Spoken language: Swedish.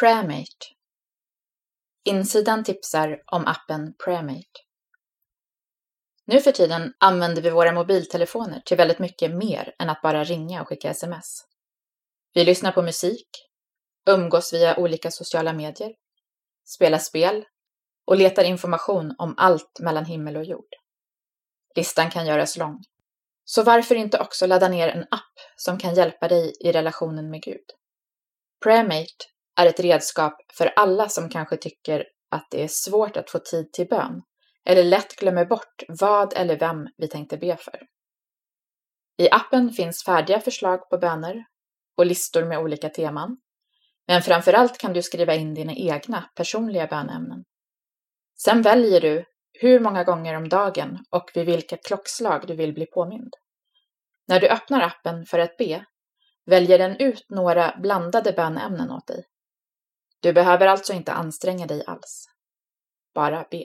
Premate. Insidan tipsar om appen Premate. Nu för tiden använder vi våra mobiltelefoner till väldigt mycket mer än att bara ringa och skicka sms. Vi lyssnar på musik, umgås via olika sociala medier, spelar spel och letar information om allt mellan himmel och jord. Listan kan göras lång. Så varför inte också ladda ner en app som kan hjälpa dig i relationen med Gud? Prayermate är ett redskap för alla som kanske tycker att det är svårt att få tid till bön eller lätt glömmer bort vad eller vem vi tänkte be för. I appen finns färdiga förslag på böner och listor med olika teman. Men framför allt kan du skriva in dina egna personliga bönämnen. Sen väljer du hur många gånger om dagen och vid vilka klockslag du vill bli påmind. När du öppnar appen för att be väljer den ut några blandade bönämnen åt dig. Du behöver alltså inte anstränga dig alls. Bara be.